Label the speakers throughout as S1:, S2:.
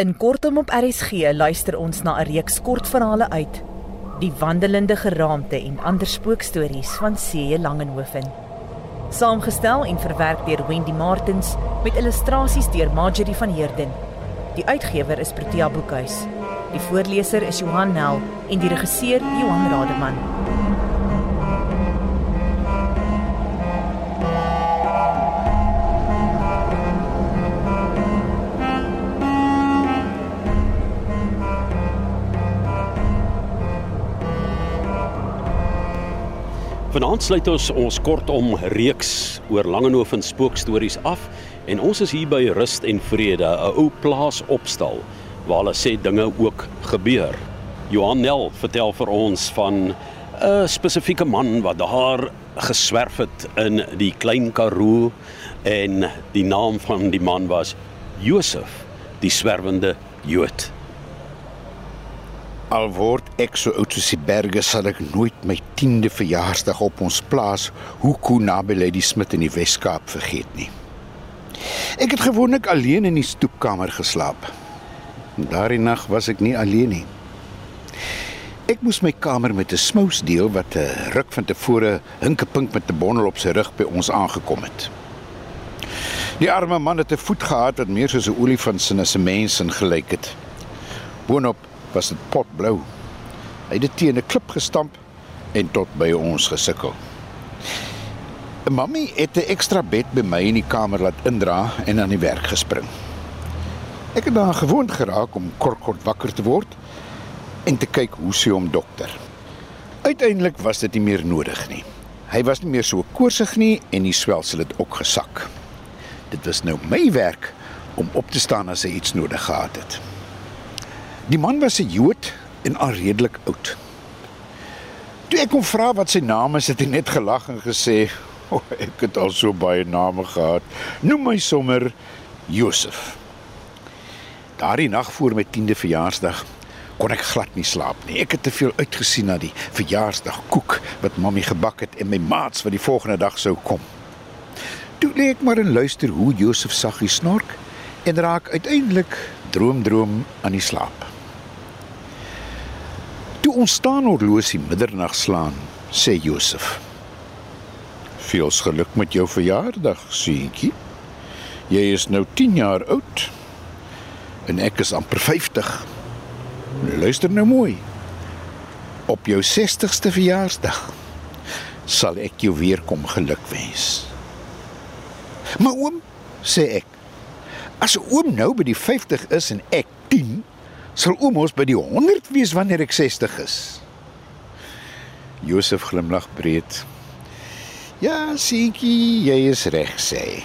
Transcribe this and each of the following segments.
S1: In kortom op RSG luister ons na 'n reeks kortverhale uit Die wandelende geraamte en ander spookstories van C.J. Langenhoven. Saamgestel en verwerk deur Wendy Martins met illustrasies deur Marjorie van Heerden. Die uitgewer is Protea Boekhuis. Die voorleser is Johan Nel en die regisseur Johan Rademan.
S2: Vanaand sluit ons ons kortom reeks oor Langehoven spookstories af en ons is hier by Rust en Vrede, 'n ou plaas opstal waar hulle sê dinge ook gebeur. Johan Nel vertel vir ons van 'n spesifieke man wat daar geswerf het in die Klein Karoo en die naam van die man was Josef, die swerwende Jood.
S3: Al word ek so oud soos die berge sal ek nooit my 10de verjaarsdag op ons plaas Hoeku naby Lady Smith in die Wes-Kaap vergeet nie. Ek het gewoonlik alleen in die stoepkamer geslaap. Daardie nag was ek nie alleen nie. Ek moes my kamer met 'n smous deel wat 'n ruk van tevore hinkepink met 'n bondel op sy rug by ons aangekom het. Die arme man het 'n voet gehad wat meer soos 'n olifant se as 'n mens in gelyk het. Boonop was dit potblou. Hy het dit teen 'n klip gestamp en tot by ons gesukkel. 'n Mamy het 'n ekstra bed by my in die kamer laat indra en aan die werk gespring. Ek het daaraan gewoond geraak om kort kort wakker te word en te kyk hoe sy hom dokter. Uiteindelik was dit nie meer nodig nie. Hy was nie meer so koorsig nie en die swelsel het ook gesak. Dit was nou my werk om op te staan as hy iets nodig gehad het. Die man was 'n Jood en al redelik oud. Toe ek hom vra wat sy naam is, het hy net gelag en gesê, "O, oh, ek het al so baie name gehad. Noem my sommer Josef." Daardie nag voor my 10de verjaarsdag kon ek glad nie slaap nie. Ek het te veel uitgesien na die verjaarsdagkoek wat mammie gebak het en my maats wat die volgende dag sou kom. Toe lê ek maar en luister hoe Josef saggies snork en raak uiteindelik droom droom aan die slaap. Toe ons staan horlosie middernag slaan, sê Josef. Veels geluk met jou verjaardag, seentjie. Jy is nou 10 jaar oud en ek is amper 50. Luister nou mooi. Op jou 60ste verjaarsdag sal ek jou weer kom gelukwens. Maar oom, sê ek, as oom nou by die 50 is en ek 10, sal oom ons by die 100 wees wanneer ek 60 is. Josef glimlag breed. Ja, seentjie, jy is reg sê.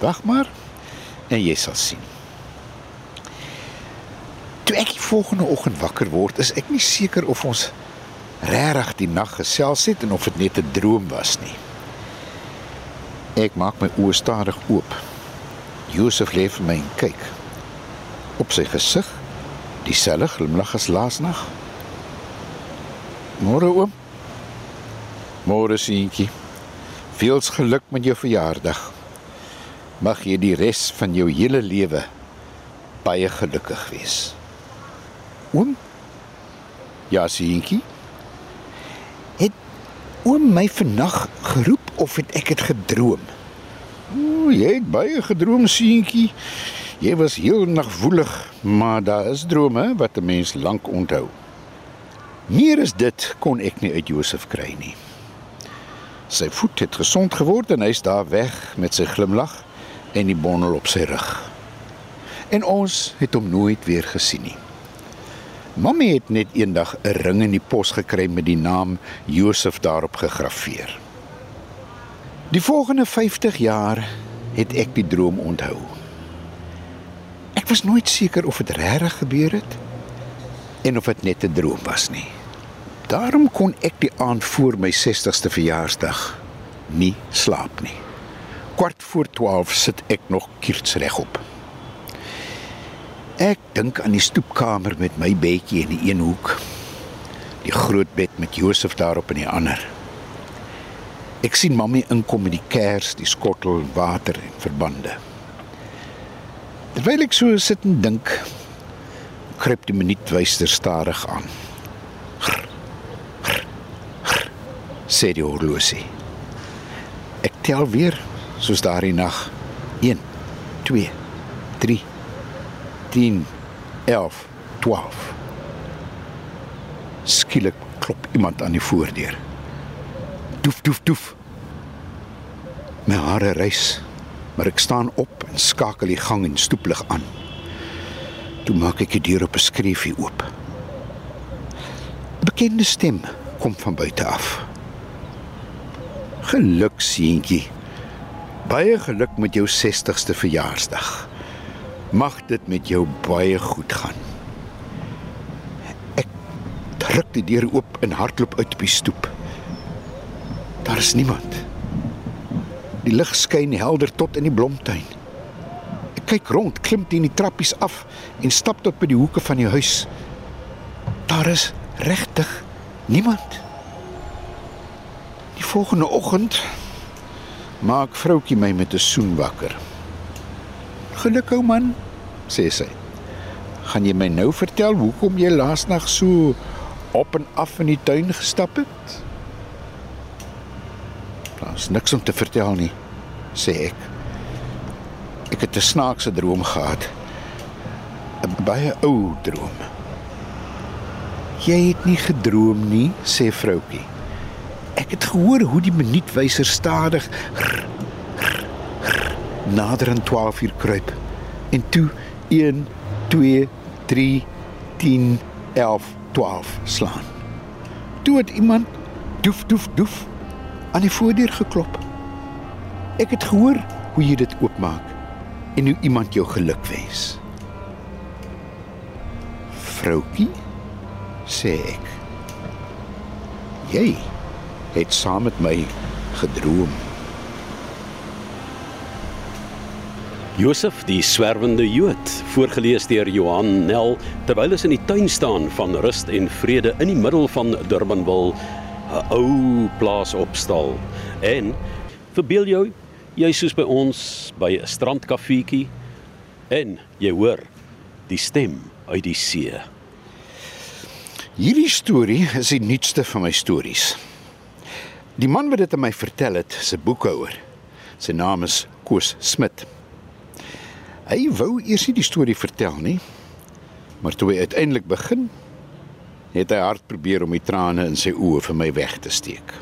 S3: Wag maar en jy sal sien. Toe ek die volgende oggend wakker word, is ek nie seker of ons regtig die nag gesels het en of dit net 'n droom was nie. Ek maak my oë stadig oop. Josef lê vir my en kyk. Op sy gesig dieselfde glimlag as laasnag. Môre oom. Môre seentjie. Veels geluk met jou verjaardag. Mag jy die res van jou hele lewe baie gelukkig wees. Oom? Ja, seentjie. Het oom my vannag geroep of het ek dit gedroom? O, jy het baie gedroom, seentjie. Jy was heel nagwoelig, maar daar is drome wat 'n mens lank onthou. Meer as dit kon ek nie uit Josef kry nie. Sy voet het gesond geword en hy's daar weg met sy glimlag en die bondel op sy rug. En ons het hom nooit weer gesien nie. Mamy het net eendag 'n ring in die pos gekry met die naam Josef daarop gegraveer. Die volgende 50 jaar het ek die droom onthou. Was nooit seker of dit regtig gebeur het en of dit net 'n droom was nie. Daarom kon ek die aand voor my 60ste verjaarsdag nie slaap nie. Kwart voor 12 sit ek nog kierts regop. Ek dink aan die stoepkamer met my bedjie in die een hoek. Die groot bed met Josef daarop in die ander. Ek sien mammie inkom met die kers, die skottel, water en verbande. Terwyl ek so sit en dink, kruip die minuutwyster stadig aan. Grr, grr, grr, sê die horlosie. Ek tel weer soos daardie nag. 1 2 3 10 11 12 Skielik klop iemand aan die voordeur. Doef doef doef. My hare rys, maar ek staan op en skakel die gang en stoeplig aan. Toe maak ek die deur op 'n skreefie oop. 'n Bekende stem kom van buite af. Geluk seentjie. Baie geluk met jou 60ste verjaarsdag. Mag dit met jou baie goed gaan. Ek druk die deur oop en hardloop uit op die stoep. Daar is niemand. Die lig skyn helder tot in die blomtuin. Ek kyk rond, klim teen die trappies af en stap tot by die hoeke van die huis. Daar is regtig niemand. Die volgende oggend maak vroutjie my met 'n soen wakker. "Geluk ou man," sê sy. "Gaan jy my nou vertel hoekom jy laasnag so op en af in die tuin gestap het?" "Daar's niks om te vertel nie," sê ek. Ek het 'n snaakse droom gehad. 'n Baie ou droom. "Jy het nie gedroom nie," sê vroutjie. Ek het gehoor hoe die minuutwyser stadig rr, rr, rr, nader aan 12 uur kruip. En toe 1 2 3 10 11 12 slaan. Toe het iemand doef doef doef aan die voordeur geklop. Ek het gehoor hoe jy dit oopmaak en hoe iemand jou geluk wens. Vroutjie sê ek. Jy het saam met my gedroom.
S2: Josef die swerwende Jood, voorgeles deur Johan Nel terwyl hy in die tuin staan van rust en vrede in die middel van Durbanville, 'n ou plaas opstal. En verbeel jou, jy soos by ons by 'n strandkafeetjie en jy hoor die stem uit die see.
S3: Hierdie storie is die nuutste van my stories. Die man wat dit aan my vertel het, se boekhouer. Sy naam is Koos Smit. Hy wou eers nie die storie vertel nie, maar toe hy uiteindelik begin, het hy hard probeer om die trane in sy oë vir my weg te steek.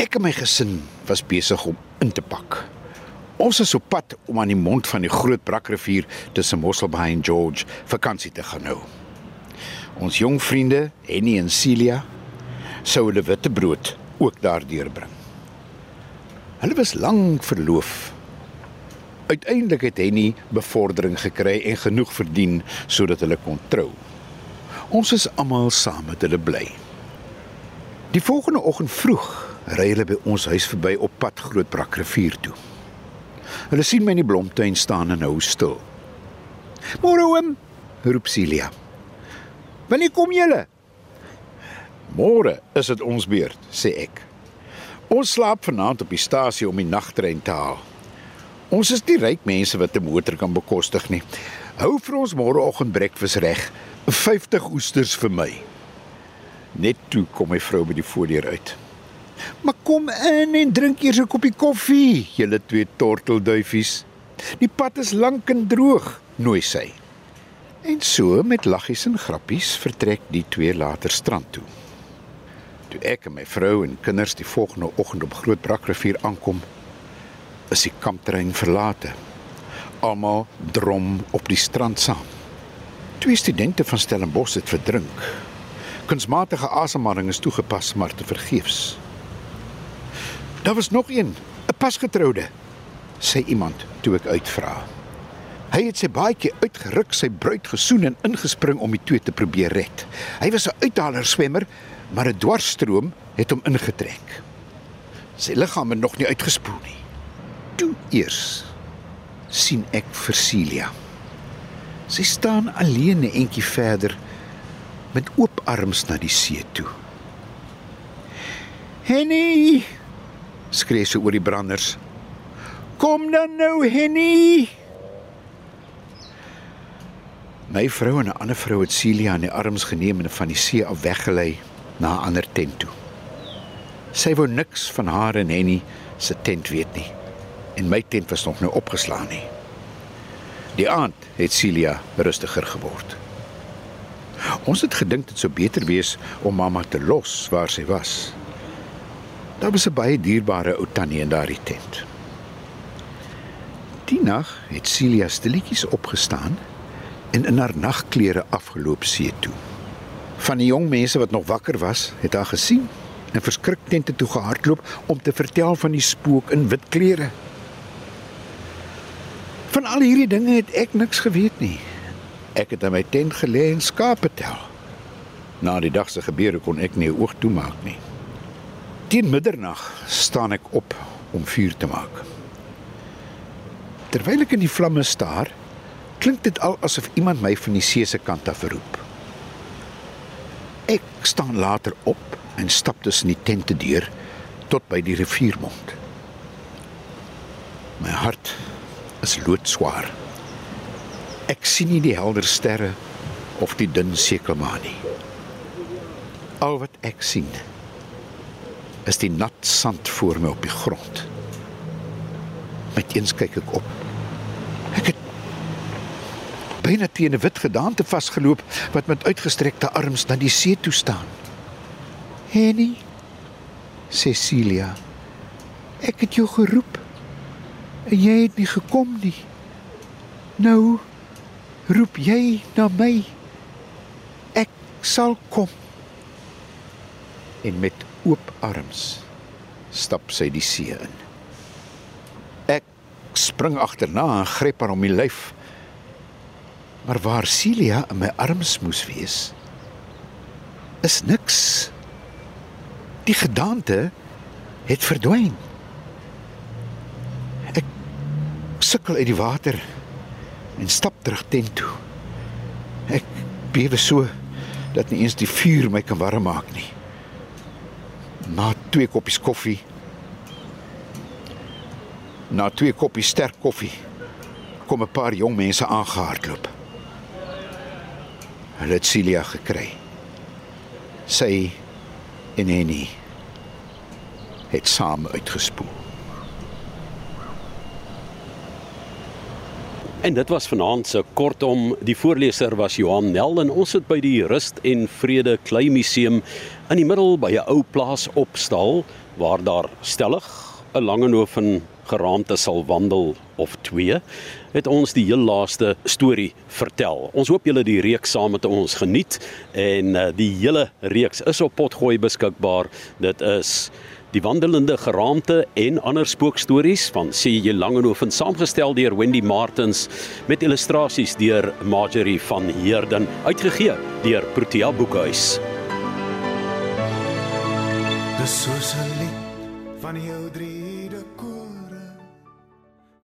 S3: Ek en my gesin was besig om in te pak. Ons is op pad om aan die mond van die Groot Brakrivier tussen Mosselbaai en George vakansie te gaan hou. Ons jong vriende, Henny en Celia, sou hulle witbrood ook daardeur bring. Hulle was lank verloof. Uiteindelik het Henny bevordering gekry en genoeg verdien sodat hulle kon trou. Ons is almal saam met hulle bly. Die volgende oggend vroeg ry hulle by ons huis verby op pad Grootbrak rivier toe. Hulle sien my in die blomtuin staan en hou stil. "Môre oom," roep Celia. "Wanneer kom julle?" "Môre is dit ons beurt," sê ek. "Ons slaap vanaand op die stasie om die nagtrein te haal. Ons is nie ryk mense wat 'n motor kan bekostig nie. Hou vir ons môreoggend breakfast reg. 50 oesters vir my." Net toe kom my vrou by die voordeur uit. Maar kom in en drink eers 'n koppie koffie, julle twee tortelduifies. Die pad is lank en droog, nooi sy. En so met laggies en grappies vertrek die twee later strand toe. Toe ek en my vrou en kinders die volgende oggend op Groot Brakrivier aankom, is die kampterrein verlate. Almal drom op die strand saam. Twee studente van Stellenbosch het verdrink. Kunsmatige asemhaling is toegepas, maar te vergeefs. Daar was nog een, 'n pasgetroude, sê iemand toe ek uitvra. Hy het sy baadjie uitgeruk, sy bruid gesoen en ingespring om die twee te probeer red. Hy was 'n uithaler swemmer, maar 'n dwarsstroom het hom ingetrek. Sy liggaam het nog nie uitgespoel nie. Toe eers sien ek vir Celia. Sy staan alleen 'n entjie verder met oop arms na die see toe. Henny, skree sy oor die branders. Kom dan nou, Henny. My vrou en 'n ander vrou het Celia in die arms geneem en van die see af weggelei na 'n ander tent toe. Sy wou niks van haar en Henny se tent weet nie. En my tent was nog nou opgeslaan nie. Die aand het Celia rustiger geword. Ons het gedink dit sou beter wees om mamma te los waar sy was. Daar was 'n baie dierbare ou tannie in daardie tent. Die nag het Celia stilletjies opgestaan en in haar nagklere afgeloop see toe. Van die jong mense wat nog wakker was, het haar gesien en verskrik tente toe gehardloop om te vertel van die spook in wit klere. Van al hierdie dinge het ek niks geweet nie. Ek het in my tent gelê en skape tel. Na die dag se gebeure kon ek nie 'n oog toemaak nie. Teen middernag staan ek op om vuur te maak. Terwyl ek in die vlamme staar, klink dit al asof iemand my van die see se kant af roep. Ek staan later op en stap tussen die tente deur tot by die riviermond. My hart is loodswaar. Ek sien nie die helder sterre of die dun sekelmaan nie. Al wat ek sien is die nat sand voor my op die grond. Met eens kyk ek op. Ek het byna teen 'n wit gedaante vasgeloop wat met uitgestrekte arms na die see toe staan. Henny Cecilia Ek het jou geroep en jy het nie gekom nie. Nou roep jy na my. Ek sal kom. En met oop arms stap sy die see in. Ek spring agterna en gryp haar om die lyf. Maar waar Celia in my arms moes wees, is niks. Die gedaante het verdwyn. Ek sukkel uit die water en stap terug tent toe. Ek bewe so dat nie eens die vuur my kan warm maak nie. Na twee koppies koffie. Na twee koppies sterk koffie kom 'n paar jong mense aangehardloop. Hulle het Celia gekry. Sy en Henny het saam uitgespoel.
S2: En dit was vanaand se kortom die voorleser was Johan Nel en ons sit by die Rust en Vrede Klei Museum in die middel by 'n ou plaas opstal waar daar stellig 'n Langehoven geraamte sal wandel of twee het ons die heel laaste storie vertel. Ons hoop julle die reeks saam met ons geniet en uh, die hele reeks is op potgooi beskikbaar. Dit is Die wandelende geraamte en ander spookstories van C.J. Langehoven saamgestel deur Wendy Martins met illustrasies deur Marjorie van Heerden uitgegee deur Protea Boekhuis.
S4: Dis soos 'n